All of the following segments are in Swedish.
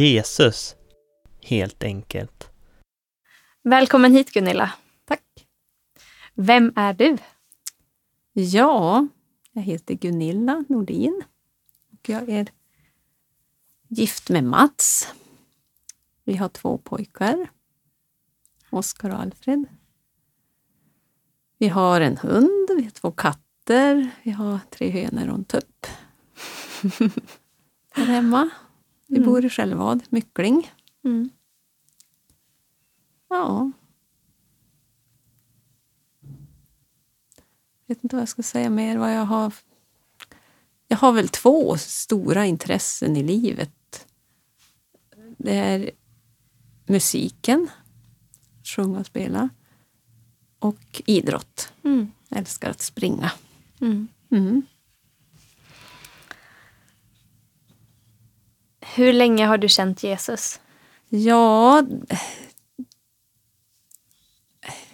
Jesus, helt enkelt. Välkommen hit Gunilla. Tack. Vem är du? Ja, jag heter Gunilla Nordin och jag är gift med Mats. Vi har två pojkar, Oskar och Alfred. Vi har en hund, vi har två katter, vi har tre hönor och en tupp. Här hemma. Vi Mm. bor i Skälvad, Myckling. Mm. Ja. Jag vet inte vad jag ska säga mer. Vad jag, har. jag har väl två stora intressen i livet. Det är musiken, sjunga och spela, och idrott. Mm. Jag älskar att springa. Mm. Hur länge har du känt Jesus? Ja,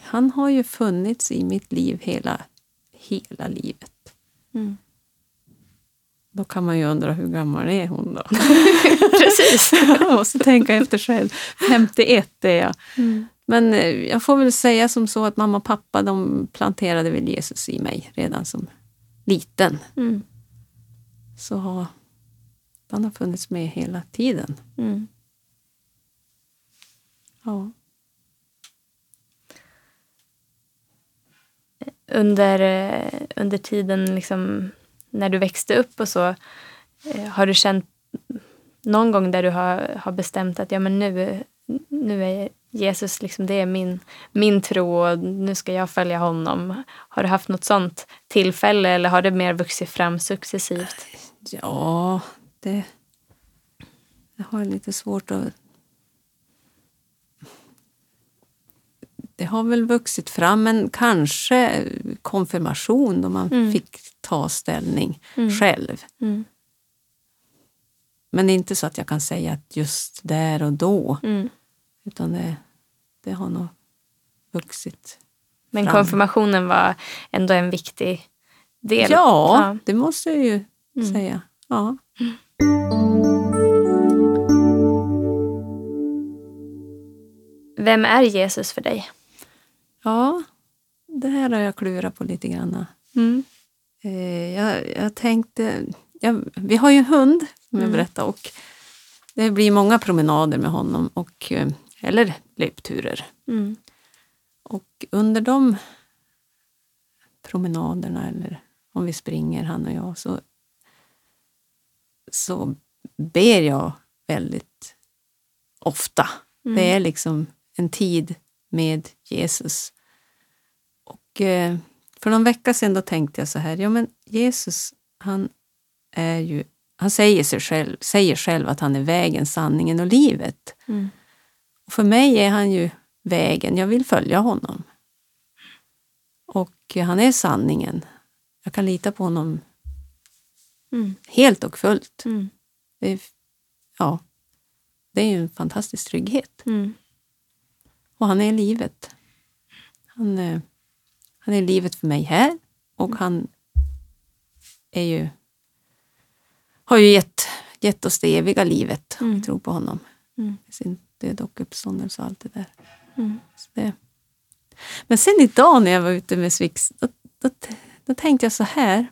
han har ju funnits i mitt liv hela, hela livet. Mm. Då kan man ju undra hur gammal är hon då? Precis. jag måste tänka efter själv. 51 är jag. Mm. Men eh, jag får väl säga som så att mamma och pappa de planterade väl Jesus i mig redan som liten. Mm. Så han har funnits med hela tiden. Mm. Ja. Under, eh, under tiden liksom, när du växte upp och så, eh, har du känt någon gång där du har, har bestämt att ja, men nu, nu är Jesus liksom, det är min, min tro och nu ska jag följa honom. Har du haft något sånt tillfälle eller har det mer vuxit fram successivt? Ja, det... Jag har lite svårt att... Det har väl vuxit fram, men kanske konfirmation då man Mm. fick ta ställning Mm. själv. Mm. Men det är inte så att jag kan säga att just där och då, Mm. utan det, det har nog vuxit. Men Fram. konfirmationen var ändå en viktig del. Ja, det måste jag ju Mm. säga. Ja. Vem är Jesus för dig? ja, det här har jag klurat på lite grann. Mm. Eh, jag, jag tänkte... Jag, vi har ju en hund, som jag Mm. berättade, och det blir många promenader med honom, och, eh, eller löpturer. Mm. Och under de promenaderna, eller om vi springer han och jag, så, så ber jag väldigt ofta. Mm. Det är liksom en tid med Jesus. Och eh, för någon vecka sedan då tänkte jag så här, ja men Jesus han är ju, han säger, sig själv, säger själv att han är vägen, sanningen och livet. Mm. Och för mig är han ju vägen, jag vill följa honom. Och han är sanningen. Jag kan lita på honom Mm. helt och fullt. Mm. Det är, ja, det är ju en fantastisk trygghet. Mm. Och han är livet. Han, eh, han är livet för mig här och han är ju, har ju gett, gett oss det eviga livet om Mm. vi tror på honom. Mm. Sin död och uppståndelse och allt det där. Mm. Det. Men sen idag när jag var ute med Swix, då, då, då tänkte jag så här.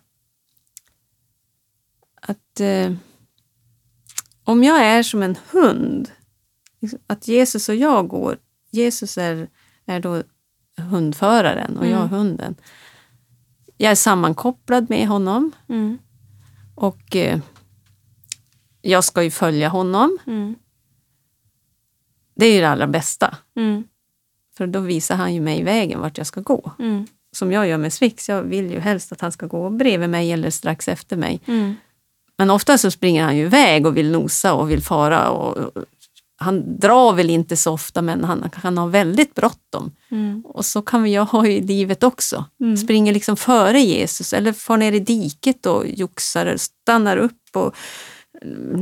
Att eh, om jag är som en hund, att Jesus och jag går, Jesus är, är då hundföraren och jag Mm. hunden. Jag är sammankopplad med honom Mm. och eh, jag ska ju följa honom. Mm. Det är ju det allra bästa. Mm. För då visar han ju mig vägen vart jag ska gå. Mm. Som jag gör med Swix. Jag vill ju helst att han ska gå bredvid mig eller strax efter mig. Mm. Men ofta så springer han ju iväg och vill nosa och vill fara. Och, han drar väl inte så ofta men han kan ha väldigt bråttom. Mm. Och så kan ju ha i livet också. Mm. Springer liksom före Jesus eller far ner i diket och joxar, stannar upp och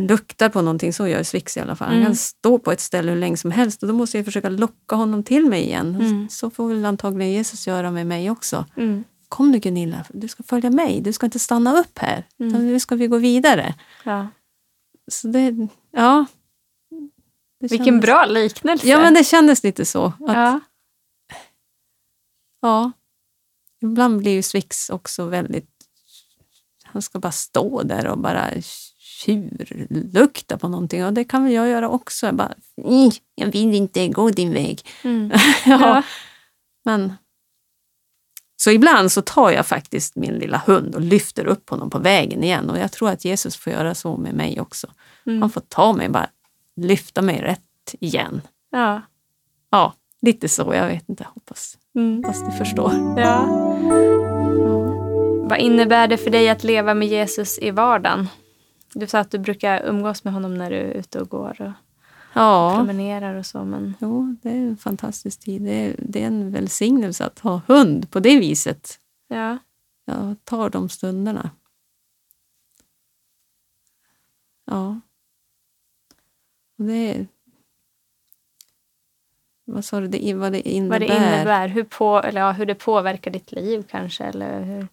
luktar på någonting. Så gör Swix i alla fall. Han Mm. kan stå på ett ställe hur länge som helst och då måste jag försöka locka honom till mig igen. Mm. Så får väl antagligen Jesus göra med mig också. Mm. Kom nu Gunilla, du ska följa mig. Du ska inte stanna upp här. Mm. Nu ska vi gå vidare. Ja. Så det, ja, det Vilken kändes- bra liknelse. Ja, men det kändes lite så. Att, ja. ja. Ibland blir ju Swix också väldigt... Han ska bara stå där och bara tjurlukta på någonting. Och det kan väl jag göra också. Jag bara, "Mm, jag vill inte gå din väg. Mm. ja. Ja. Men, så ibland så tar jag faktiskt min lilla hund och lyfter upp honom på vägen igen. Och jag tror att Jesus får göra så med mig också. Mm. Han får ta mig bara lyfta mig rätt igen. Ja. Ja, lite så. Jag vet inte. Hoppas, Mm. hoppas du förstår. ja. Vad innebär det för dig att leva med Jesus i vardagen? Du sa att du brukar umgås med honom när du är ute och går och Ja, promenerar och så. Men jo, det är en fantastisk tid. Det är, det är en välsignelse att ha hund på det viset. ja. Jag tar de stunderna. Ja. Och det är... Vad sa du? Det, vad det innebär? vad det innebär, hur, på, eller ja, hur det påverkar ditt liv kanske. Eller hur.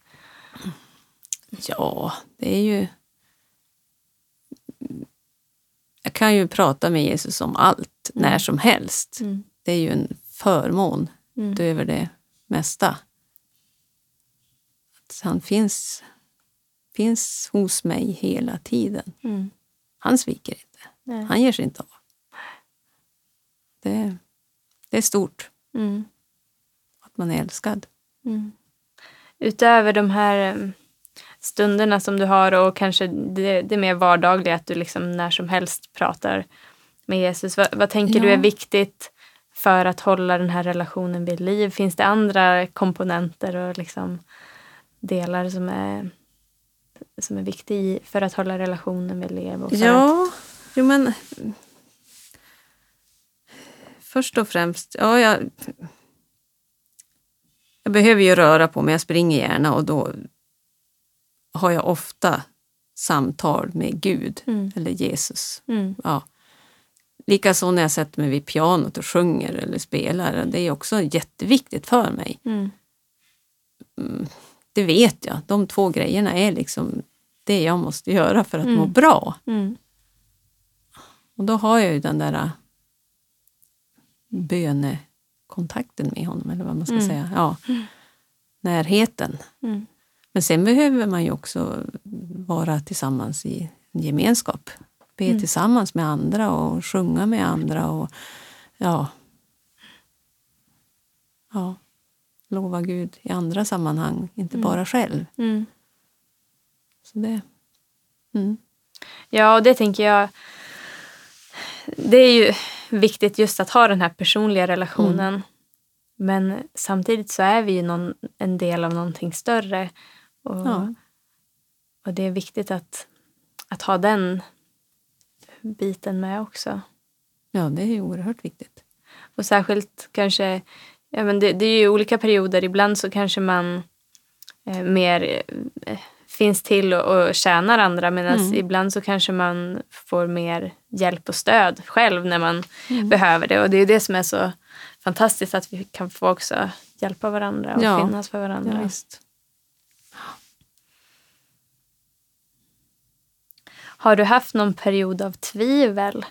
Ja, det är ju... Jag kan ju prata med Jesus om allt, Mm. när som helst. Mm. Det är ju en förmån Mm. utöver det mesta. Att han finns, finns hos mig hela tiden. Mm. Han sviker inte. Nej. Han ger sig inte av. Det, det är stort Mm. att man är älskad. Mm. Utöver de här em, stunderna som du har och kanske det, det mer vardagliga, att du liksom när som helst pratar med Jesus. Vad, vad tänker du Ja. är viktigt för att hålla den här relationen vid liv? Finns det andra komponenter och liksom delar som är, som är viktiga för att hålla relationen vid liv? Och för att, Ja, jo men... Först och främst, ja, jag, jag behöver ju röra på mig, jag springer gärna och då har jag ofta samtal med Gud Mm. eller Jesus. Mm. Ja. Likaså när jag sätter mig vid pianot och sjunger eller spelar, det är också jätteviktigt för mig. Mm. Det vet jag, de två grejerna är liksom det jag måste göra för att må Mm. bra. Mm. Och då har jag ju den där äh, bönekontakten med honom, eller vad man ska Mm. säga. Ja. Närheten. Mm. Men sen behöver man ju också vara tillsammans i en gemenskap. Be Mm. tillsammans med andra och sjunga med andra och ja, ja, lova Gud i andra sammanhang, inte Mm. bara själv. Mm. Så det, mm. Ja, och det tänker jag. Det är ju viktigt just att ha den här personliga relationen. Men samtidigt så är vi ju någon, en del av någonting större. Och, Ja. och det är viktigt att, att ha den biten med också. ja, det är ju oerhört viktigt. Och särskilt kanske, ja men det, det är ju olika perioder. Ibland så kanske man eh, mer eh, finns till och, och tjänar andra medan Mm. ibland så kanske man får mer hjälp och stöd själv när man Mm. behöver det. Och det är det som är så fantastiskt att vi kan få också hjälpa varandra och Ja. finnas för varandra. Ja, Har du haft någon period av tvivel?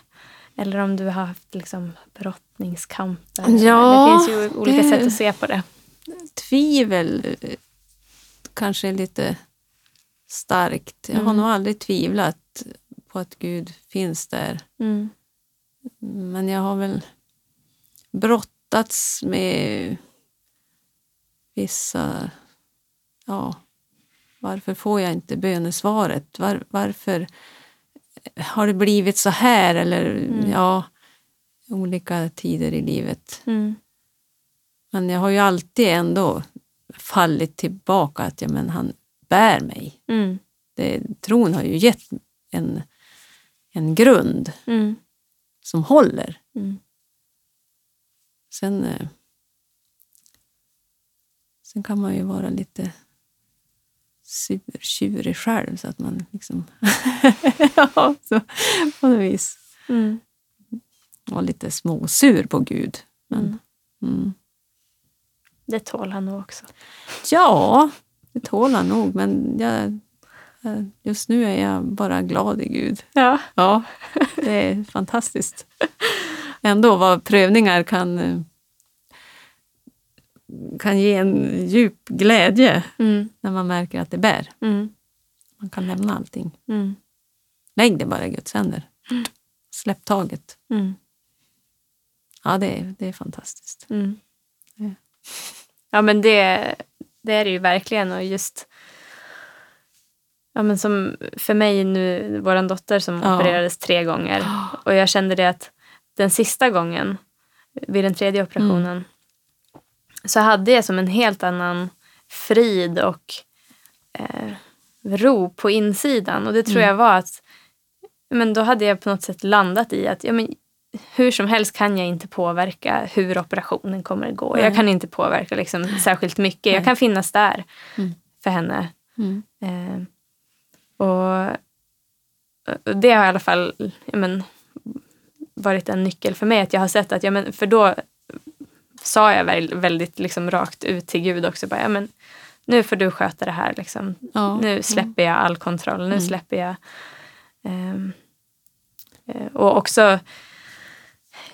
Eller om du har haft liksom brottningskamper? Ja, det finns ju olika det- sätt att se på det. tvivel eh, kanske är lite starkt. Jag har Mm. nog aldrig tvivlat på att Gud finns där. Mm. Men jag har väl brottats med vissa... Ja, varför får jag inte bönesvaret? Var, varför har det blivit så här? Eller Mm. ja, olika tider i livet. Mm. Men jag har ju alltid ändå fallit tillbaka att ja, men han bär mig. Mm. Det, tron har ju gett en, en grund Mm. som håller. Mm. Sen, eh, sen kan man ju vara lite sur, tjurig själv så att man liksom... ja, så, på något vis. Mm. Var lite småsur på Gud. Men, Mm. mm. Det tål han nog också. Ja, det tål han nog, men jag, just nu är jag bara glad i Gud. Ja. Ja, det är fantastiskt. ändå vad prövningar kan, kan ge en djup glädje Mm. när man märker att det bär. Mm. Man kan lämna allting. Mm. Lägg det bara i Guds händer. Släpp taget. Mm. Ja, det är, det är fantastiskt. Mm. Ja. Ja, men det, det är det ju verkligen. Och just ja, men som för mig nu, vår dotter som Ja. opererades tre gånger. Och jag kände det att den sista gången, vid den tredje operationen, så hade jag som en helt annan frid och eh, ro på insidan. Och det tror jag var att men då hade jag på något sätt landat i att ja, men, hur som helst kan jag inte påverka hur operationen kommer att gå. Nej. Jag kan inte påverka liksom, särskilt mycket. Jag Nej. kan finnas där Mm. för henne. Mm. Eh, och, och det har i alla fall ja, men, varit en nyckel för mig. Att jag har sett att, ja, men, för då sa jag väl, väldigt liksom, rakt ut till Gud också. Bara, ja, men, nu får du sköta det här. Liksom. Ja. Nu släpper jag all kontroll. Nu Mm. släpper jag... eh, och också,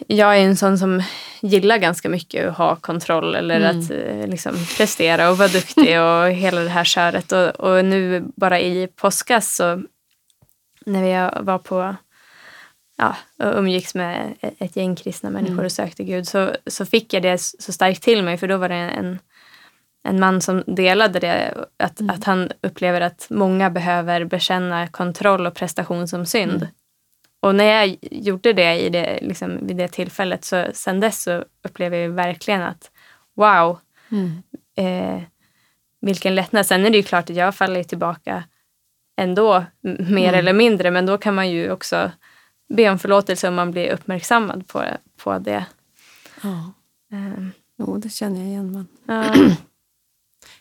jag är en sån som gillar ganska mycket att ha kontroll eller Mm. att eh, liksom, prestera och vara duktig och hela det här köret. Och, och nu bara i påskas så när vi var på ja, och umgicks med ett gäng kristna människor Mm. och sökte Gud så, så fick jag det så starkt till mig för då var det en, en man som delade det. Att, Mm. att han upplever att många behöver bekänna kontroll och prestation som synd. Mm. Och när jag gjorde det, i det liksom, vid det tillfället så sen dess så upplever jag verkligen att wow, Mm. eh, vilken lättnad. Sen är det ju klart att jag faller tillbaka ändå, mer Mm. eller mindre. Men då kan man ju också be om förlåtelse om man blir uppmärksammad på, på det. Ja. Eh, Jo, det känner jag igen. Men... ja.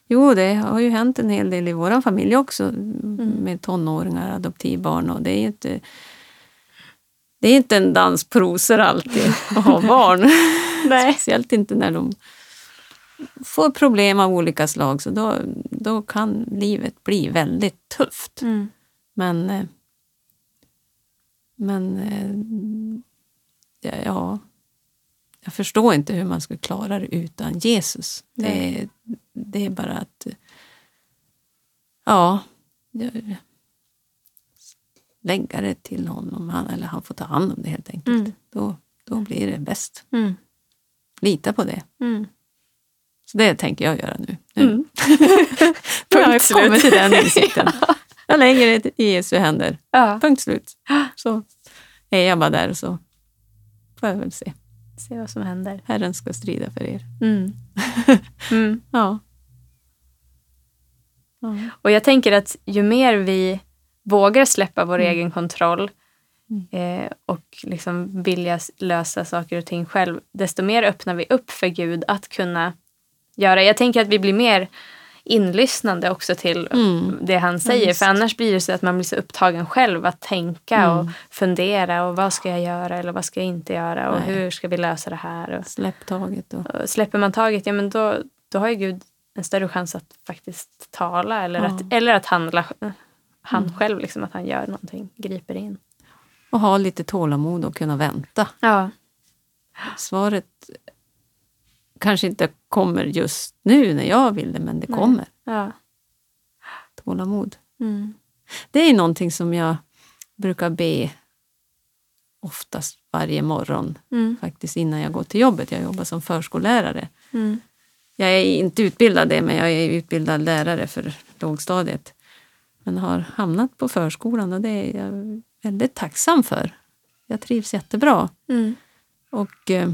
Jo, det har ju hänt en hel del i vår familj också med tonåringar, adoptivbarn. Och det är ju inte, det är inte en dans på rosor alltid att ha barn. Speciellt inte när de får problem av olika slag. Så då, då kan livet bli väldigt tufft. Mm. Men, eh, men eh, ja, ja, jag förstår inte hur man skulle klara det utan Jesus. Det, är- det är bara att... Ja, lägga det till honom. Han, eller han får ta hand om det helt enkelt. Mm. Då, då blir det bäst. Mm. Lita på det. Mm. Så det tänker jag göra nu. nu. Jag har Punkt slut. kommit till den insikten. Jag lägger det i Jesu händer. Ja, Punkt slut. Så är jag bara där så får jag väl se. se vad som händer. Herren ska strida för er. Mm. Mm. Ja. ja. Och jag tänker att ju mer vi vågar släppa vår Mm. egen kontroll eh, och liksom vilja lösa saker och ting själv, desto mer öppnar vi upp för Gud att kunna göra. Jag tänker att vi blir mer inlyssnande också till Mm. det han säger. visst. för annars blir det så att man blir så upptagen själv att tänka och Mm. fundera och vad ska jag göra eller vad ska jag inte göra och Nej. hur ska vi lösa det här. Och, Släpp taget. Och, och släpper man taget, ja men då, då har ju Gud en större chans att faktiskt tala eller, Ja. att, eller att handla han Mm. själv, liksom, att han gör någonting, griper in. och ha lite tålamod och kunna vänta. Ja. Svaret kanske inte kommer just nu när jag vill det, men det Nej. kommer. ja. Tålamod. Mm. Det är någonting som jag brukar be oftast varje morgon Mm. faktiskt innan jag går till jobbet. Jag jobbar som förskollärare. Mm. Jag är inte utbildad det, men jag är utbildad lärare för lågstadiet. Men har hamnat på förskolan och det är jag väldigt tacksam för. Jag trivs jättebra. Mm. Och eh,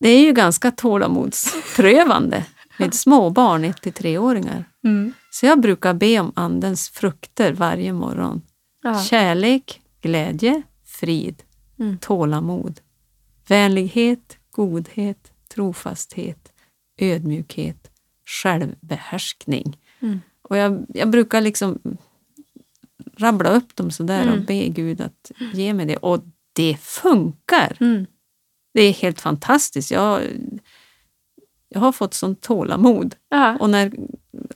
det är ju ganska tålamodsprövande med småbarn, 1 till treåringar. Mm. Så jag brukar be om Andens frukter varje morgon. Ja. Kärlek, glädje, frid, Mm. tålamod, vänlighet, godhet, trofasthet, ödmjukhet, självbehärskning. Mm. Och jag, jag brukar liksom rabbla upp dem sådär Mm. och be Gud att ge mig det. Och det funkar! Mm. Det är helt fantastiskt. Jag, jag har fått sånt tålamod. Ja. Och när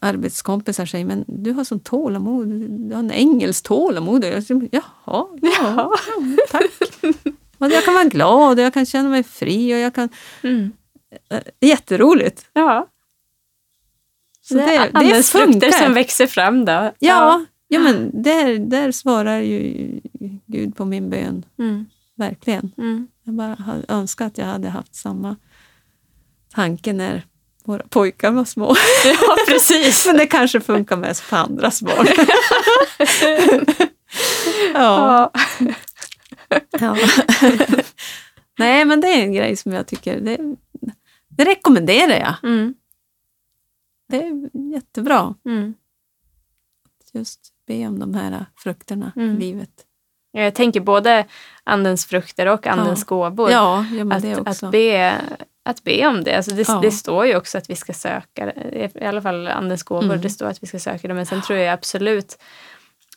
arbetskompisar säger men du har sånt tålamod, du har en ängels tålamod. Jag säger, Jaha, ja, ja, tack. Och jag kan vara glad och jag kan känna mig fri och jag kan... Mm. eh, Jätteroligt! Ja. Så det, är andens frukter som växer fram då. Ja, ja men där, där svarar ju Gud på min bön. Mm. Verkligen. Mm. Jag bara hade önskat att jag hade haft samma tanke när våra pojkar var små. ja, precis. Men det kanske funkar mest på andras barn. ja. ja. Nej, men det är en grej som jag tycker, det, det rekommenderar jag. Mm. Det är jättebra. Mm. Just be om de här frukterna Mm. i livet. Jag tänker både andens frukter och andens Ja. gåvor. Ja, att, att, be, att be om det. Alltså det, Ja. det står ju också att vi ska söka. I alla fall andens gåvor. Mm. Det står att vi ska söka det. Men sen tror jag absolut...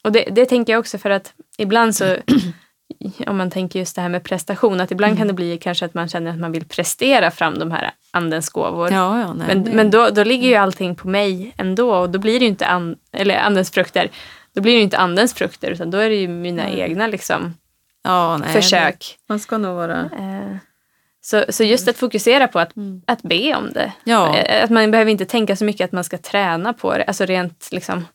Och det, det tänker jag också för att ibland så... om man tänker just det här med prestation. Att ibland Mm. kan det bli kanske att man känner att man vill prestera fram de här andens gåvor. ja, ja, nej, men men då, då ligger ju allting på mig ändå. Och då blir det ju inte an, eller andens frukter. Då blir det ju inte andens frukter. Utan då är det ju mina Nej. egna liksom, ja, nej, försök. Det, man ska nog vara... Eh, Så, så just att fokusera på att, Mm. att be om det. Ja. Eh, Att man behöver inte tänka så mycket att man ska träna på det. Alltså rent liksom,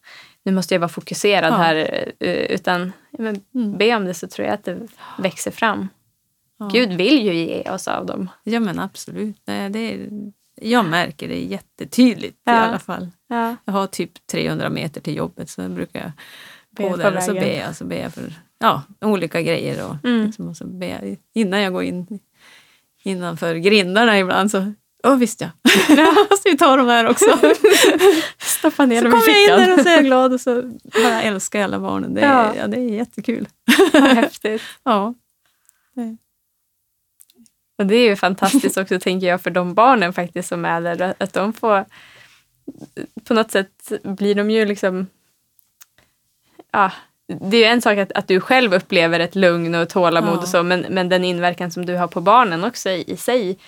nu måste jag vara fokuserad Ja. här. eh, Utan men Mm. be om det så tror jag att det växer fram. Ja. Gud vill ju ge oss av dem. Ja, men absolut. Det är, jag märker det jättetydligt i alla fall. Ja. Jag har typ 300 meter till jobbet så brukar jag gå där och så ber jag, så ber jag för ja, olika grejer. Och, Mm. liksom, och så ber jag, innan jag går in innanför grindarna ibland så Åh visst ja, måste vi ta de här också. Stoppa ner så dem i kommer jag in fickan. där och så är jag glad och så bara älskar alla barnen. Det är, Ja. ja. det är jättekul. Vad häftigt. Ja. Och det är ju fantastiskt också tänker jag för de barnen faktiskt som är där. Att de får på något sätt blir de ju liksom ja, det är ju en sak att, att du själv upplever ett lugn och tålamod Ja. och så men, men den inverkan som du har på barnen också i, i sig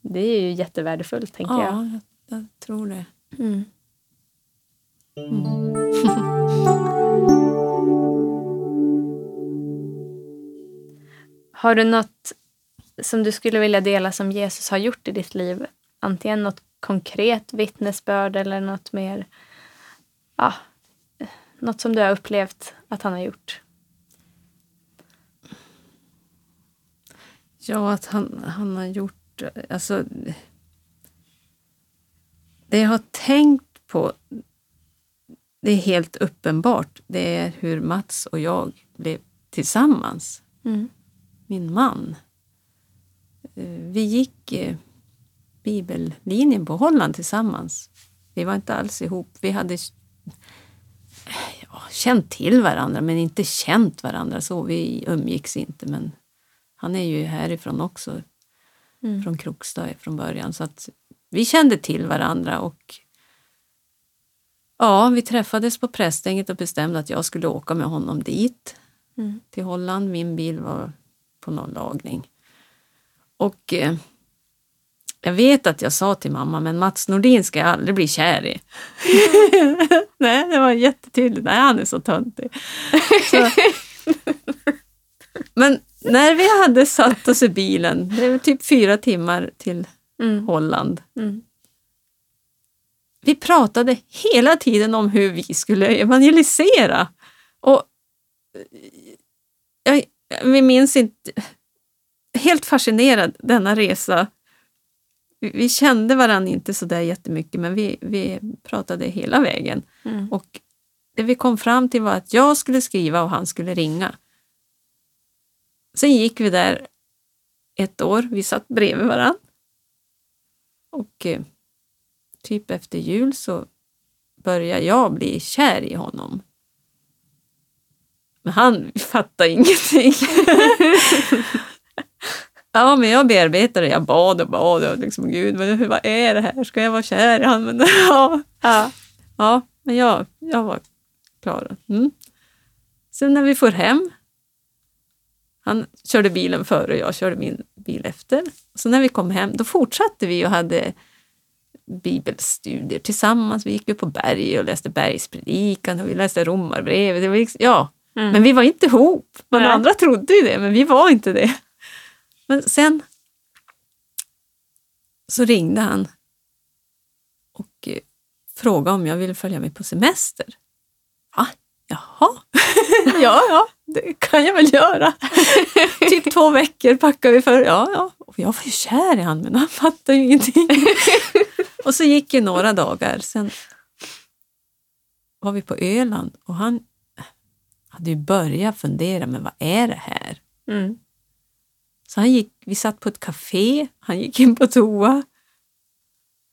det är ju jättevärdefullt tänker jag. ja, jag, tror det. Mm. Har du något som du skulle vilja dela som Jesus har gjort i ditt liv? Antingen något konkret vittnesbörd eller något mer, ja, något som du har upplevt att han har gjort? Ja, att han, han har gjort... Alltså, det jag har tänkt på, det är helt uppenbart, det är hur Mats och jag blev tillsammans. Mm. Min man. Eh, Vi gick eh, bibellinjen på Holland tillsammans. Vi var inte alls ihop. Vi hade ja, känt till varandra, men inte känt varandra så. Vi umgicks inte, men han är ju härifrån också, Mm. från Krokstad från början. Så att vi kände till varandra och ja, vi träffades på Prästänget och bestämde att jag skulle åka med honom dit Mm. till Holland. Min bil var på någon lagning. Och eh, jag vet att jag sa till mamma, men Mats Nordin ska jag aldrig bli kär i. Nej, det var jättetydligt. Nej, han är så töntig. Så. Men när vi hade satt oss i bilen, det var typ fyra timmar till Mm. Holland. Mm. Vi pratade hela tiden om hur vi skulle evangelisera. Och jag, vi minns inte... Helt fascinerad denna resa. Vi, kände varandra inte så där jättemycket men vi, vi pratade hela vägen. Mm. Och det vi kom fram till var att jag skulle skriva och han skulle ringa. Sen gick vi där ett år. Vi satt bredvid varandra. Och eh, typ efter jul så började jag bli kär i honom. Men han fattade ingenting. ja, men jag bearbetade, jag bad och bad och liksom, gud, vad, vad är det här? Ska jag vara kär i honom? Men, ja, Ja. ja, men jag, jag var klar. Mm. Sen när vi får hem, han körde bilen före och jag körde min bil efter. Så när vi kom hem, då fortsatte vi och hade bibelstudier tillsammans. Vi gick upp på berg och läste bergspredikan och vi läste romarbrevet. Det liksom, ja, Mm. men vi var inte ihop. Men Nej. andra trodde ju det, men vi var inte det. Men sen så ringde han och eh, frågade om jag ville följa med på semester. Va? Jaha, ja, ja, det kan jag väl göra. typ två veckor packade vi för. Ja, ja. Och jag var ju kär i han, men han fattade ju ingenting. och så gick det några dagar, sen var vi på Öland och han hade ju börjat fundera, men vad är det här? Mm. Så han gick, vi satt på ett café, han gick in på toa.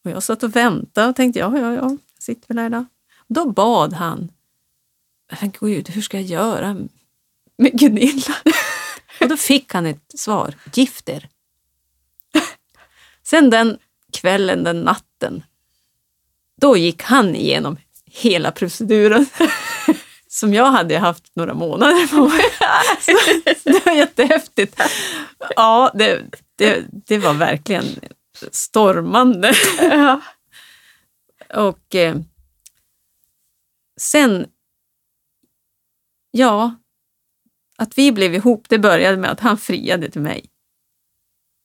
Och jag satt och väntade och tänkte, ja, ja, ja, jag sitter väl här då. Då bad han, men gud, hur ska jag göra med Gunilla? och då fick han ett svar, gift er. Sen den kvällen, den natten, då gick han igenom hela proceduren som jag hade haft några månader på mig. Så, det var jättehäftigt. Ja, det, det, det var verkligen stormande. Ja. Och eh, sen, ja, att vi blev ihop, det började med att han friade till mig.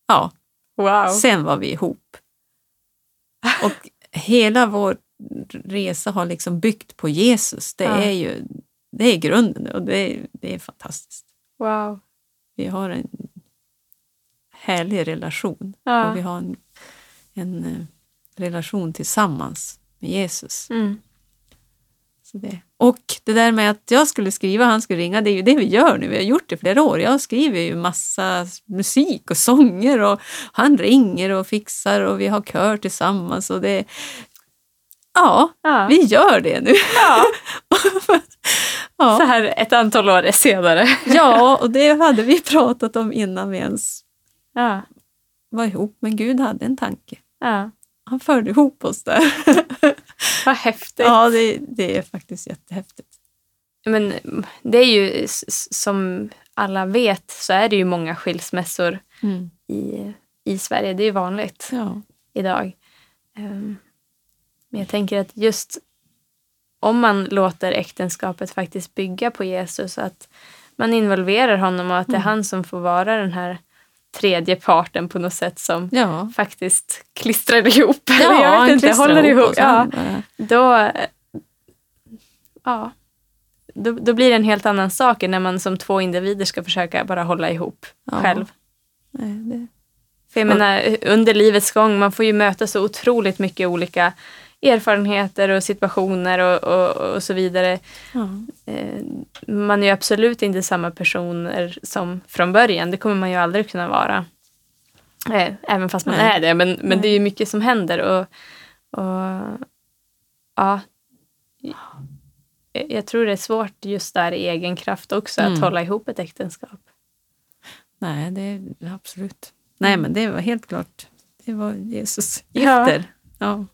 Ja, Wow. sen var vi ihop. Och hela vår resa har liksom byggt på Jesus. Det Ja. är ju det är grunden och det är, det är fantastiskt. Wow. Vi har en härlig relation Ja. och vi har en, en eh, relation tillsammans med Jesus. Mm. Så det. Och det där med att jag skulle skriva han skulle ringa, det är ju det vi gör nu. Vi har gjort det i flera år. Jag skriver ju massa musik och sånger och han ringer och fixar och vi har kör tillsammans. Och det, ja, Ja. vi gör det nu. ja. Ja. Så här ett antal år senare. ja, och det hade vi pratat om innan vi ens Ja. var ihop. Men Gud hade en tanke. ja. Han förde ihop oss där. Vad häftigt. ja, det, det är faktiskt jättehäftigt. Men det är ju som alla vet så är det ju många skilsmässor i, i Sverige. Det är ju vanligt idag. Ehm, Men jag tänker att just om man låter äktenskapet faktiskt bygga på Jesus, att man involverar honom och att det är Mm. han som får vara den här tredje parten på något sätt som Ja. faktiskt klistrar ihop. Eller Ja, jag han vet inte, håller ihop. Ja, då, ja, då, då blir det en helt annan sak än när man som två individer ska försöka bara hålla ihop Ja. själv. Nej, det, För jag menar, under livets gång, man får ju möta så otroligt mycket olika erfarenheter och situationer och, och, och så vidare. ja. Eh, Man är ju absolut inte samma personer som från början. Det kommer man ju aldrig kunna vara. Eh, Även fast man Nej. är det. Men, men det är ju mycket som händer. Och, och ja, Jag- tror det är svårt just där i egen kraft också att Mm. hålla ihop ett äktenskap. Nej, det är absolut. Nej, men det var helt klart. Det var Jesus Ja. gifter. Ja.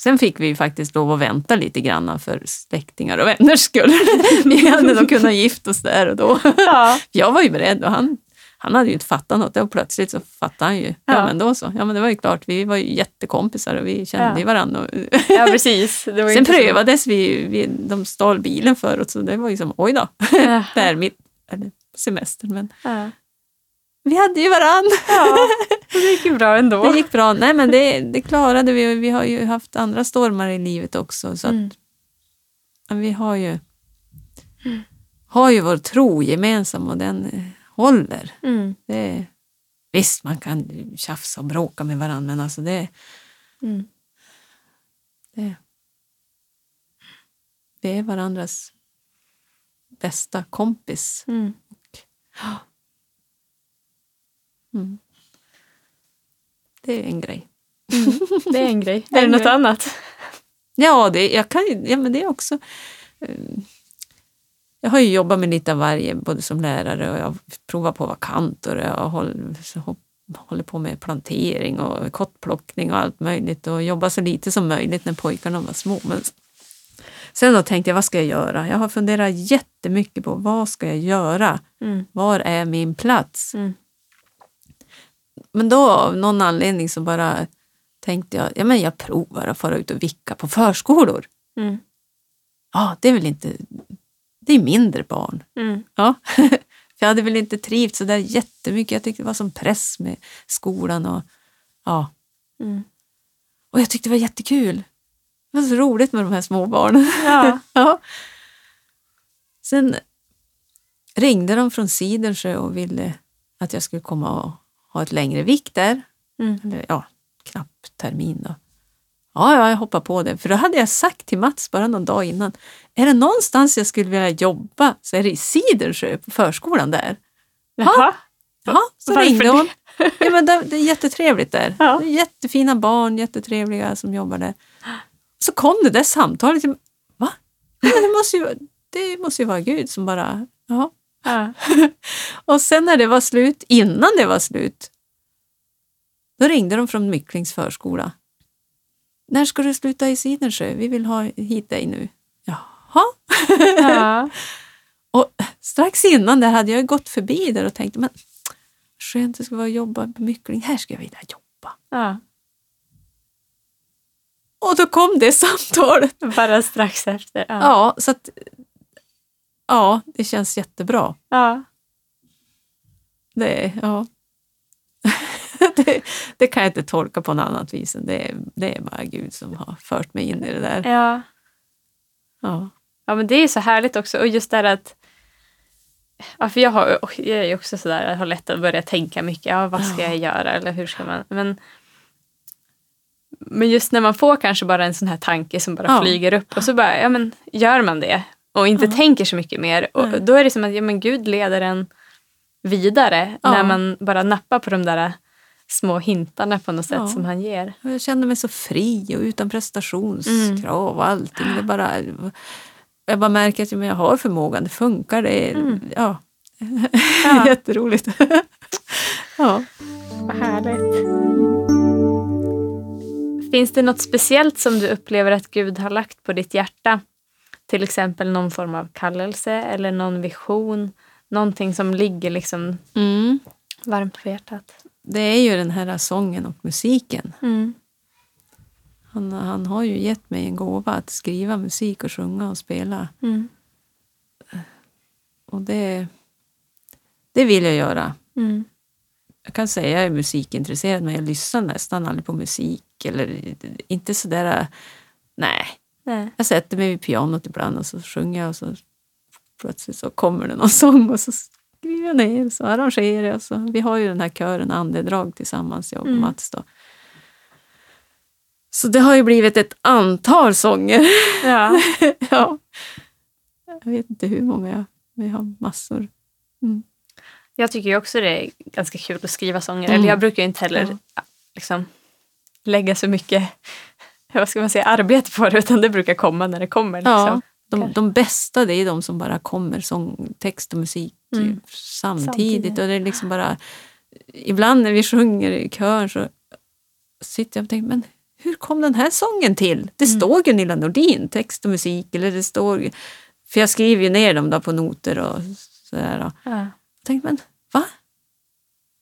Sen fick vi faktiskt lov att vänta lite grann för släktingar och vänners skull. vi hade nog kunnat gifta oss där och då. Ja. Jag var ju beredd och han, han hade ju inte fattat något och plötsligt så fattade han ju. Ja, Ja. men då så. Ja, men det var ju klart. Vi var ju jättekompisar och vi kände Ja. ju varandra. Och, ja, precis. Det Sen så- prövades vi, vi, de stal bilen för oss så det var ju som oj då, Ja. där mitt, eller semestern. Men Ja. Vi hade ju varann. ja, det gick ju bra ändå. Det gick bra. Nej, men det, det klarade vi. och Vi har ju haft andra stormar i livet också. Så att, Mm. men vi har ju, har ju vår tro gemensam och den eh, håller. Mm. Det, visst, man kan tjafsa och bråka med varandra, men alltså det, Mm. det, vi är varandras bästa kompis. Mm. Mm. Det är en grej. Det är en grej. Är det något annat? Ja, det, jag kan, ja, men det är också... eh, Jag har ju jobbat med lite av varje, både som lärare och jag har provat på vakant och jag håller, håller på med plantering och kottplockning och allt möjligt och jobbar så lite som möjligt när pojkarna var små. Men sen då tänkte jag, vad ska jag göra? Jag har funderat jättemycket på vad ska jag göra? Mm. Var är min plats? Mm. Men då av någon anledning så bara tänkte jag, ja men jag provar att fara ut och vicka på förskolor. Mm. Ja, det är väl inte... Det är mindre barn. Mm. Ja. För jag hade väl inte trivts så där jättemycket. Jag tyckte det var som press med skolan och ja. Mm. Och jag tyckte det var jättekul. Det var så roligt med de här små barnen. Ja. ja. Sen ringde de från Sidensjö och ville att jag skulle komma och ha ett längre vikt där. Mm. Eller ja, knapp termin då. Ja, ja, jag hoppar på det. För då hade jag sagt till Mats bara någon dag innan, är det någonstans jag skulle vilja jobba så är det i Sidensjö på förskolan där. Jaha. Ja, så Varför ringde det? hon. Ja, men det, det är jättetrevligt där. Ja. Det är jättefina barn, jättetrevliga som jobbar där. Så kom det där samtalet. Va? Ja, men det, måste ju, det måste ju vara Gud som bara... Ja. Ja. Och sen när det var slut, innan det var slut, då ringde de från Mycklings förskola. När ska du sluta i Sidensjö? Vi vill ha hit dig nu. Jaha. Ja. Och strax innan där hade jag gått förbi där och tänkt, men skönt det ska vara att jobba på Myckling. Här ska jag vilja jobba. Ja. Och då kom det samtalet. Bara strax efter. Ja. Ja, så att ja, det känns jättebra. Ja. Det, ja. det, det kan jag inte tolka på något annat vis än det, det är bara Gud som har fört mig in i det där. ja. Ja. Ja, men det är så härligt också. Och just det här att... Ja, för jag, har, jag är också sådär, jag har lätt att börja tänka mycket. Ja, vad ska Ja. jag göra? Eller hur ska man... Men, men just när man får kanske bara en sån här tanke som bara Ja. flyger upp och så bara, ja men gör man det och inte Ja. tänker så mycket mer. Och Nej. då är det som att, ja men Gud leder en vidare Ja. när man bara nappar på de där små hintarna på något sätt Ja. som han ger. Jag kände mig så fri och utan prestationskrav och allting. Det bara, jag bara märker att jag har förmågan, det funkar. Det är, Mm. ja. Ja. Jätteroligt. ja. Vad härligt. Finns det något speciellt som du upplever att Gud har lagt på ditt hjärta? Till exempel någon form av kallelse eller någon vision? Någonting som ligger liksom Mm. varmt på hjärtat? Det är ju den här sången och musiken. Mm. Han, han har ju gett mig en gåva att skriva musik och sjunga och spela. Mm. Och det, det vill jag göra. Mm. Jag kan säga att jag är musikintresserad men jag lyssnar nästan aldrig på musik. Eller inte sådär... Nej, Nej. jag sätter mig vid pianot ibland och så sjunger jag och så plötsligt så kommer det någon sång och så skriver jag ner och så arrangerar jag. Så vi har ju den här kören Andedrag tillsammans, jag och Mm. Mats. Då. Så det har ju blivit ett antal sånger. Ja. ja. Jag vet inte hur många jag Vi har massor. Jag tycker också det är ganska kul att skriva sånger. Mm. Eller jag brukar inte heller ja, liksom, lägga så mycket vad ska man säga, arbete på det utan det brukar komma när det kommer. Liksom. Ja, de, de bästa det är de som bara kommer, sång, text och musik Mm. ju samtidigt. Samtidigt. Och det är liksom bara, ibland när vi sjunger i kören så sitter jag och tänker, men hur kom den här sången till? Det Mm. står Gunilla Nordin, text och musik. Eller det står, för jag skriver ju ner dem då på noter och sådär. Ja. Jag tänkte, men va?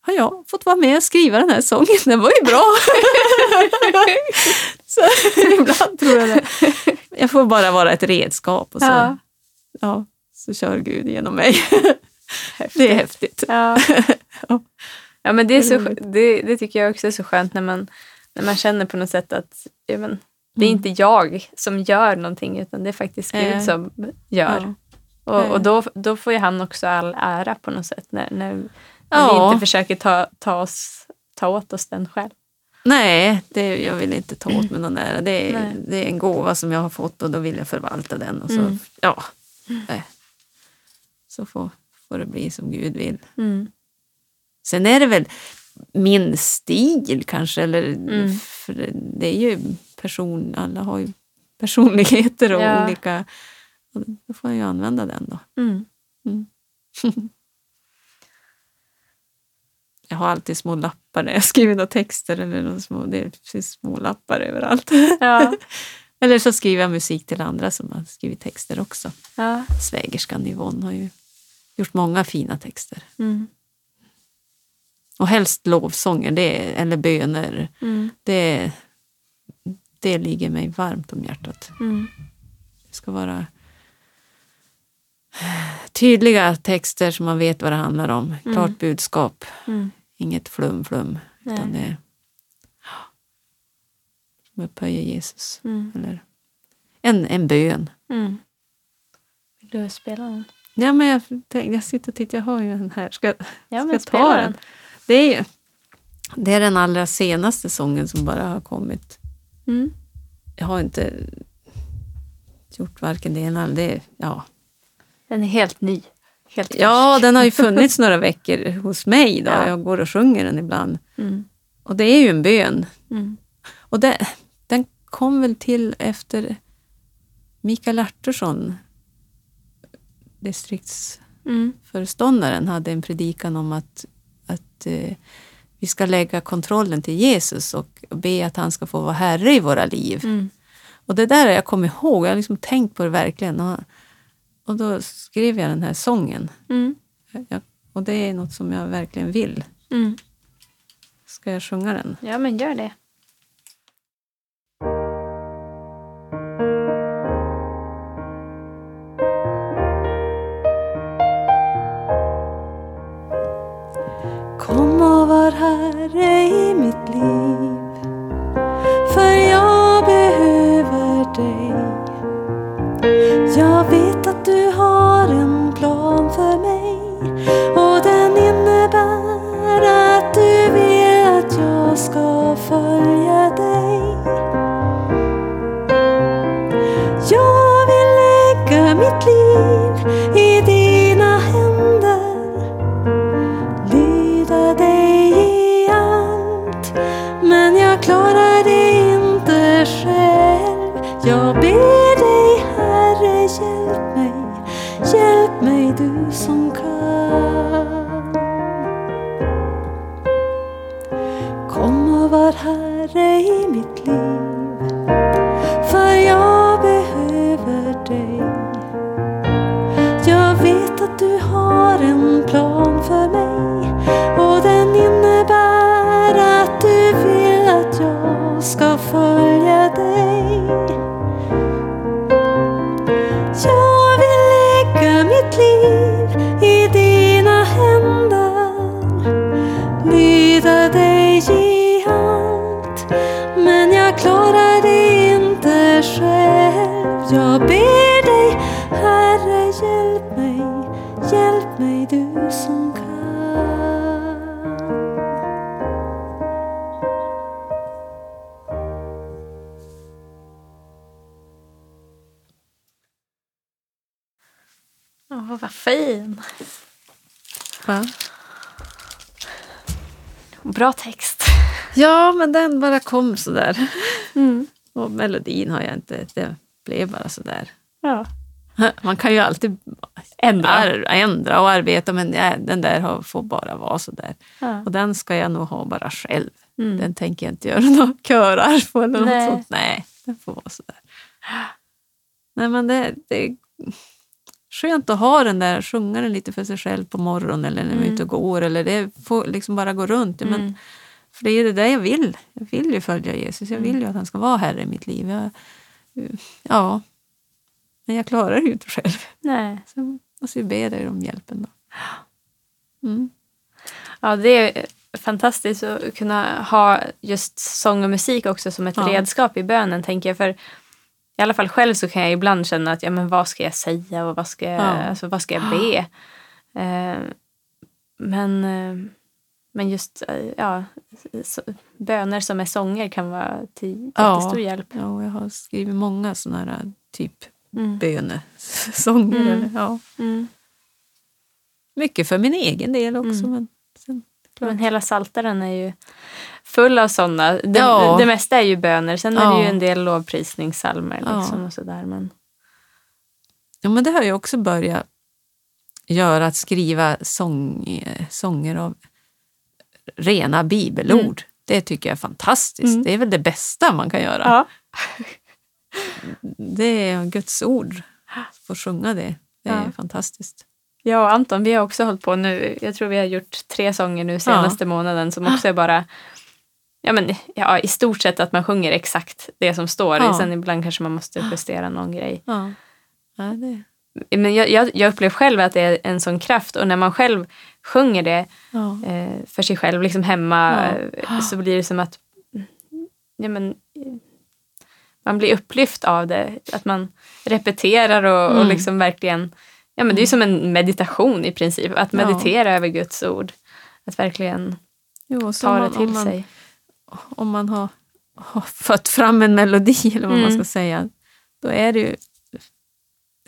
Har jag fått vara med och skriva den här sången? Den var ju bra! så ibland tror jag det. Jag får bara vara ett redskap och så, Ja. ja. så kör Gud genom mig. det är häftigt. Ja. Ja. men det, är så, det, det tycker jag också är så skönt när man, när man känner på något sätt att ja, men, det är Mm. inte jag som gör någonting utan det är faktiskt Gud Eh. som gör. Ja. Och, Eh. och då, då får ju han också all ära på något sätt när, när, när vi Ja. inte försöker ta, ta, oss, ta åt oss den själv. Nej, det, jag vill inte ta åt mig någon ära. Det är, det är en gåva som jag har fått och då vill jag förvalta den. Och så, Mm. ja, nej. så får, får det bli som Gud vill. Mm. Sen är det väl min stil kanske, eller Mm. för det är ju person, alla har ju personligheter och Ja. olika, och då får jag ju använda den då. Jag har alltid små lappar när jag skriver några texter, eller några små, det finns små lappar överallt. Ja. eller så skriver jag musik till andra som har skrivit texter också. Ja. Svägerskan Yvonne har ju gjort många fina texter. Mm. Och helst lovsånger, det eller böner. Mm. Det, det ligger mig varmt om hjärtat. Mm. Det ska vara tydliga texter som man vet vad det handlar om. Mm. Klart budskap, Mm. inget flum flum. Utan Nej. det är som upphöjer Jesus. Mm. Eller en, en bön. Mm. Vill du spela den? Ja, men jag, jag sitter och tittar, jag har ju en här. Ska, Ja, ska jag ta den? den. Det är, ju, det är den allra senaste sången som bara har kommit. Mm. Jag har inte gjort varken det ena eller det. Ja, Den är helt ny. Helt ja den har ju funnits några veckor hos mig. Då. Ja. Jag går och sjunger den ibland. Mm. Och det är ju en bön. Mm. Och det, den kom väl till efter Mikael Artursson, distriktsföreståndaren, Mm. hade en predikan om att, att eh, vi ska lägga kontrollen till Jesus och be att han ska få vara herre i våra liv. Mm. Och det där har jag kommit ihåg, jag har liksom tänkt på det verkligen. Och, och då skrev jag den här sången. Mm. Jag, och det är något som jag verkligen vill. Mm. Ska jag sjunga den? Ja, men gör det. Själv Jag kom sådär. Mm. Och melodin har jag inte, det blev bara sådär. Ja. Man kan ju alltid Ändra. ar- ändra och arbeta men nej, den där har- får bara vara sådär. Ja. Och den ska jag nog ha bara själv. Mm. Den tänker jag inte göra några körar på eller Nej. något sånt. Nej, den får vara sådär. Nej, men det, det är skönt att ha den där, sjunga den lite för sig själv på morgonen eller när man är Mm. ute och går. Eller det får liksom bara gå runt. Men, Mm. För det är det där jag vill. Jag vill ju följa Jesus. Jag vill ju att han ska vara herre i mitt liv. Jag, ja, men jag klarar det ju inte själv. Nej. Så jag måste ju be dig om hjälpen då. Mm. Ja, det är fantastiskt att kunna ha just sång och musik också som ett Ja. redskap i bönen, tänker jag. För i alla fall själv så kan jag ibland känna att ja, men vad ska jag säga och vad ska jag, Ja. alltså, vad ska jag be? Eh, men, eh, men just eh, ja, böner som är sånger kan vara till Ja. jättestor hjälp. Ja, jag har skrivit många såna här typ Mm. bönesånger. Mm. Eller, ja. Mm. Mycket för min egen del också. Mm. Men sen. Men hela Saltaren är ju full av sådana. Det, Ja. det mesta är ju böner. Sen är Ja. det ju en del lovprisningssalmer Ja. liksom och sådär. Men, Ja, men det har jag också börjat göra, att skriva sång, sånger av rena bibelord. Mm. Det tycker jag är fantastiskt. Mm. Det är väl det bästa man kan göra. ja. Det är Guds ord. Få sjunga det, det är Ja. fantastiskt. Jag och Anton, vi har också hållit på nu. Jag tror vi har gjort tre sånger nu senaste månaden som också är bara Ja, men, ja, i stort sett att man sjunger exakt det som står. Ja. Sen ibland kanske man måste justera någon grej. Ja. Ja, det, men jag, jag, jag upplever själv att det är en sån kraft och när man själv sjunger det Ja. eh, för sig själv liksom hemma Ja. eh, så blir det som att ja, men, eh, man blir upplyft av det. Att man repeterar och, och Mm. liksom verkligen ja, men Det är som en meditation i princip. Att Ja. meditera över Guds ord. Att verkligen Jo, och ta om det man- till om man, sig. Om man har, har fött fram en melodi, eller vad man Mm. ska säga, då är det ju...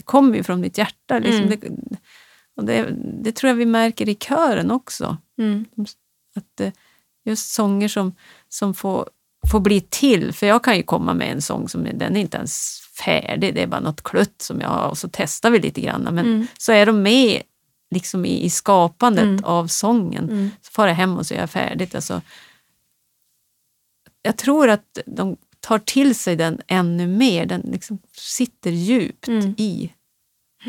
Kommer ju från mitt hjärta. Liksom. Mm. Det, och det, det tror jag vi märker i kören också. Mm. Att eh, just sånger som, som får, får bli till. För jag kan ju komma med en sång som den är inte ens färdig, det är bara något klutt som jag har och så testar vi lite grann. Men Mm. så är de med liksom i, i skapandet Mm. av sången. Mm. Så far jag hem och så är jag färdigt. Alltså, jag tror att de tar till sig den ännu mer. Den liksom sitter djupt Mm. i.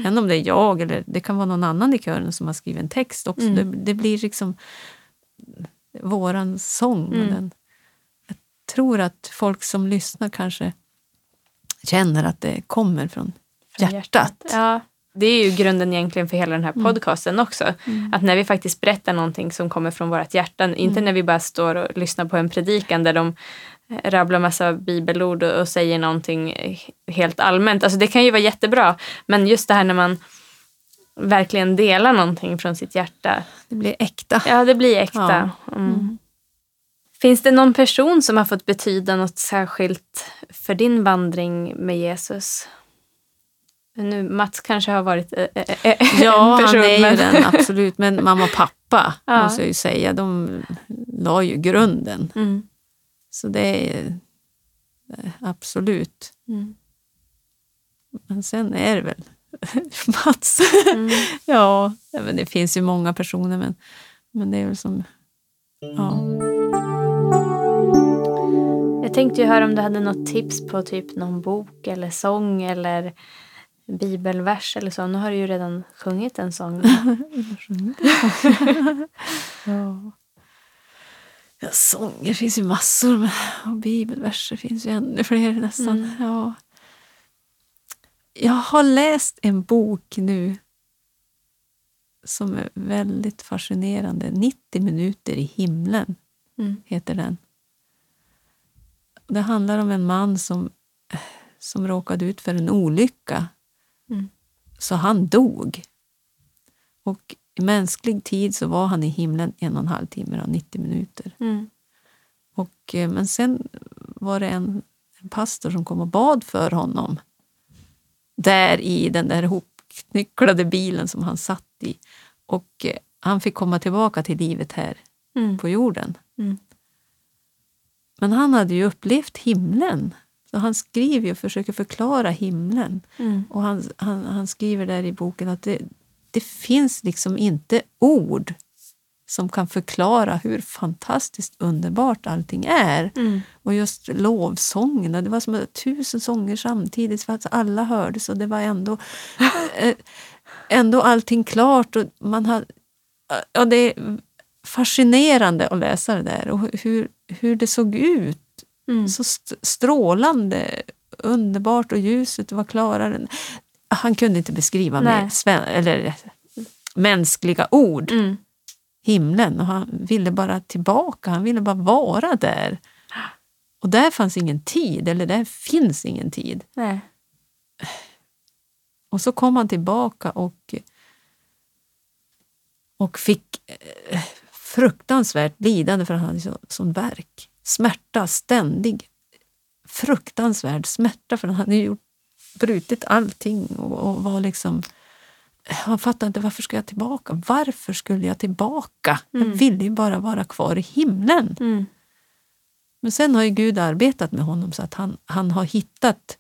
Än om det är jag eller det kan vara någon annan i kören som har skrivit en text också. Mm. Det, det blir liksom våran sång. Mm. Den, jag tror att folk som lyssnar kanske känner att det kommer från Från hjärtat. Ja. Det är ju grunden egentligen för hela den här Mm. podcasten också. Att när vi faktiskt berättar någonting som kommer från vårt hjärta, inte Mm. när vi bara står och lyssnar på en predikan där de rabblar massa bibelord och, och säger någonting helt allmänt. Alltså det kan ju vara jättebra, men just det här när man verkligen delar någonting från sitt hjärta. Det blir äkta. Ja, det blir äkta. Ja. Mm. Mm. Finns det någon person som har fått betyda något särskilt för din vandring med Jesus? Nu, Mats kanske har varit eh, eh, Ja, en person, han är ju den, absolut. Men mamma och pappa, Ja. måste jag ju säga, de la ju grunden. Mm. Så det är eh, absolut. Mm. Men sen är det väl Mats. Mm. ja, men det finns ju många personer, men, men det är väl som... Ja. Jag tänkte ju höra om du hade något tips på typ någon bok eller sång eller bibelvers eller så. Nu har du ju redan sjungit en sång. ja. Ja, sånger finns ju massor och bibelverser finns ju ännu fler nästan. Mm. Ja. Jag har läst en bok nu som är väldigt fascinerande. 90 minuter i himlen Mm. heter den. Det handlar om en man som, som råkade ut för en olycka. Mm. Så han dog. Och i mänsklig tid så var han i himlen en och en halv timme, då, 90 minuter. Mm. Och, eh, men sen var det en, en pastor som kom och bad för honom. Där i den där hopknycklade bilen som han satt i. Och eh, han fick komma tillbaka till livet här Mm. på jorden. Mm. Men han hade ju upplevt himlen. Så han skriver och försöker förklara himlen. Mm. Och han, han, han skriver där i boken att det, det finns liksom inte ord som kan förklara hur fantastiskt underbart allting är. Mm. Och just lovsångerna, det var som tusen sånger samtidigt för att alla hördes och det var ändå, eh, ändå allting klart. Och man har, ja, det är fascinerande att läsa det där och hur, hur det såg ut. Mm. Så st- strålande, underbart och ljuset var klarare. Han kunde inte beskriva Nej. med sven- eller mänskliga ord Mm. himlen och han ville bara tillbaka, han ville bara vara där. Och där fanns ingen tid, eller där finns ingen tid. Nej. Och så kom han tillbaka och, och fick eh, fruktansvärt lidande för han hade så, sån verk. Smärta, ständig fruktansvärd smärta för han hade gjort, brutit allting och, och var liksom han fattade inte varför ska jag tillbaka? Varför skulle jag tillbaka? Mm. Jag ville ju bara vara kvar i himlen. Mm. Men sen har ju Gud arbetat med honom så att han, han har hittat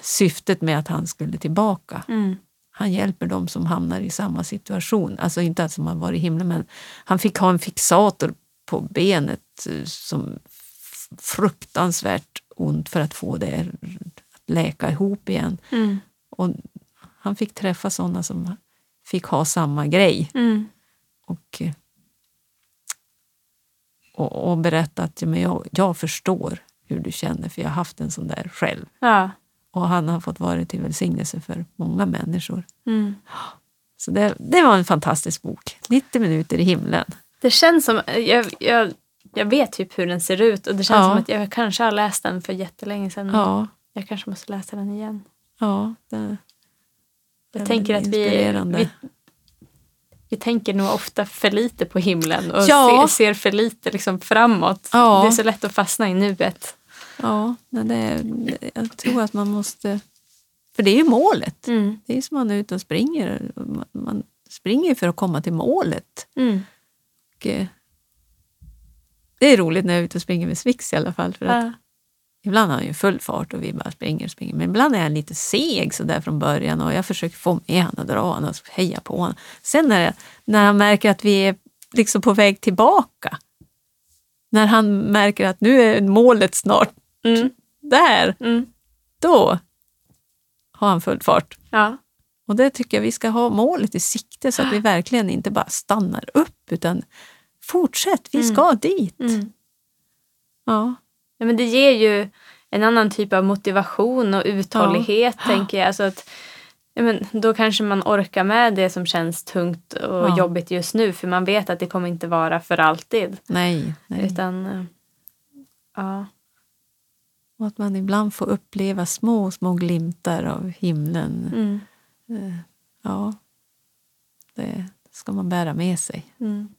syftet med att han skulle tillbaka. Mm. Han hjälper dem som hamnar i samma situation. Alltså inte att som har varit i himlen, men han fick ha en fixator på benet eh, som fruktansvärt ont för att få det läka ihop igen. Mm. Och han fick träffa sådana som fick ha samma grej. Mm. Och, och, och berätta att ja, men jag, jag förstår hur du känner, för jag har haft en sån där själv. Ja. och han har fått vara till välsignelse för många människor. Mm. Så det, det var en fantastisk bok. 90 minuter i himlen. Det känns som, jag, jag, jag vet typ hur den ser ut och det känns Ja. som att jag kanske har läst den för jättelänge sedan. Ja, Jag kanske måste läsa den igen. ja det, Jag tänker att vi, vi, vi tänker nog ofta för lite på himlen och Ja. ser, ser för lite liksom framåt. Ja. Det är så lätt att fastna i nuet. ja det, jag tror att man måste... För det är ju målet. Mm. Det är som man är ute och springer. Man, man springer för att komma till målet. Mm. Och, eh, det är roligt när jag är ute och springer med Swix i alla fall. För att Ja. Ibland har han ju full fart och vi bara springer och springer. Men ibland är han lite seg så där från början och jag försöker få med honom och dra honom och heja på honom. Sen när, jag, när han märker att vi är liksom på väg tillbaka, när han märker att nu är målet snart Mm. där, Mm. då har han full fart. Ja. Och det tycker jag vi ska ha målet i sikte så att vi verkligen inte bara stannar upp utan fortsätt, vi ska dit. Mm. Ja. Ja, men det ger ju en annan typ av motivation och uthållighet tänker jag. Alltså att, ja, men då kanske man orkar med det som känns tungt och Ja. jobbigt just nu för man vet att det kommer inte vara för alltid. Nej, nej. Utan, eh, ja. Och att man ibland får uppleva små, små glimtar av himlen. Mm. Eh, Ja, det ska man bära med sig. Mm.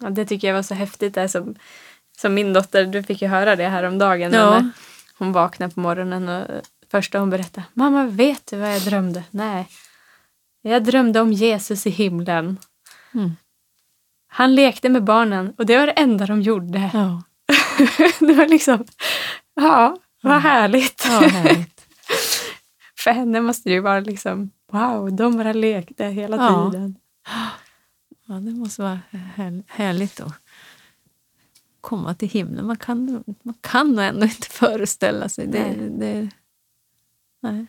Ja, det tycker jag var så häftigt. Där som, som min dotter, du fick ju höra det här om dagen. Ja. Hon vaknade på morgonen och första hon berättade. Mamma, vet du vad jag drömde? Nej. Jag drömde om Jesus i himlen. Mm. Han lekte med barnen och det var det enda de gjorde. Ja, det var liksom, ja, vad härligt. ja härligt. För henne måste det ju vara liksom, wow, de bara lekte hela Ja. tiden. Ja, det måste vara här, härligt att komma till himlen. Man kan, man kan nog ändå inte föreställa sig. Det, Nej. det, nej.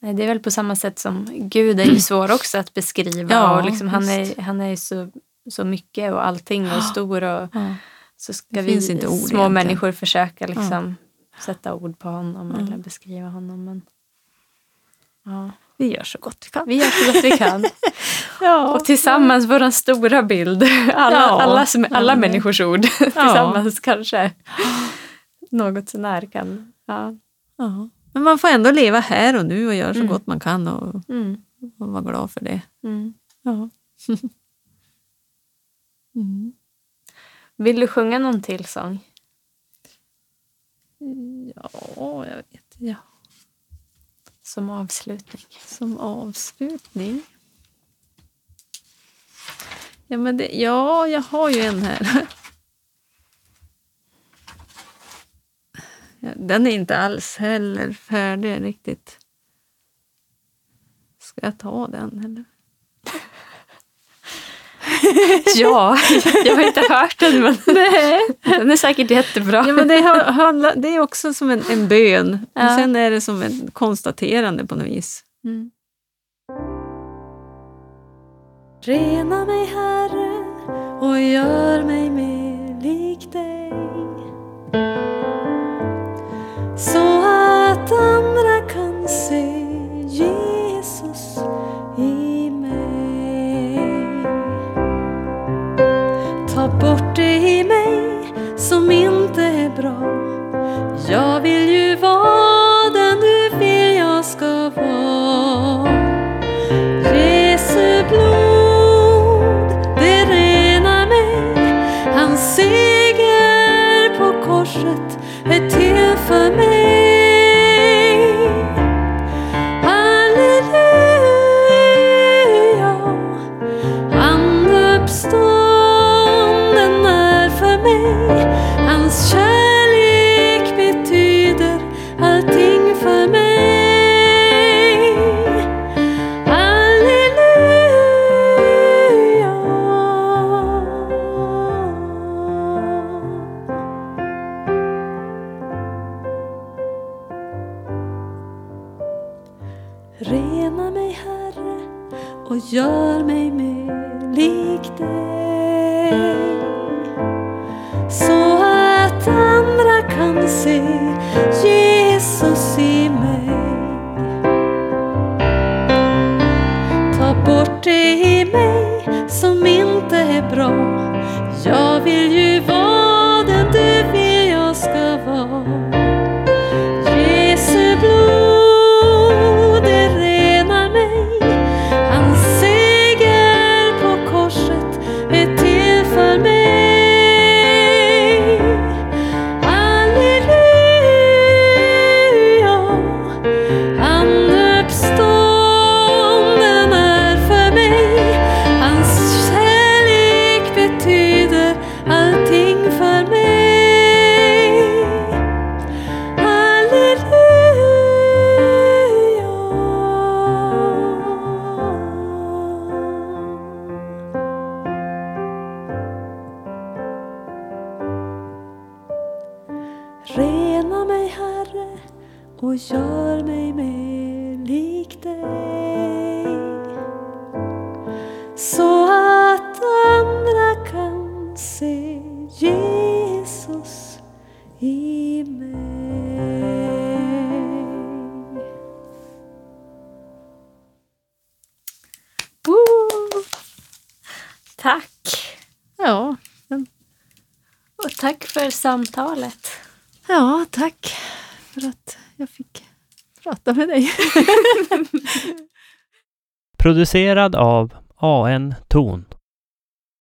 Nej, det är väl på samma sätt som Gud är ju svår också att beskriva. Ja, och liksom, han, är, han är ju så, så mycket och allting och stor. Och Ja. så ska vi små egentligen. människor försöka liksom, sätta ord på honom eller beskriva honom. Men, ja. Vi gör så gott vi kan. Vi gör så gott vi kan. Ja, Och tillsammans vår stora bild. Alla, Ja. alla, som, alla Ja. människors ord tillsammans kanske något sånär kan... Ja. ja. Men man får ändå leva här och nu och göra så Mm. gott man kan och, Mm. och vara glad för det. Mm. Ja. mm. Vill du sjunga någon till sång? Ja, jag vet. Ja. Som avslutning. Som avslutning. Ja, men det, ja, jag har ju en här. Ja, Den är inte alls heller färdig riktigt. Ska jag ta den eller? Ja, jag har inte hört den men den är säkert jättebra. Ja, men det, handlar, det är också som en, en bön. Ja. Och sen är det som ett konstaterande på något vis. Mm. Rena mig, Herre, och gör mig mer lik dig. 风雨 samtalet. Ja, tack för att jag fick prata med dig. Producerad av AN Ton.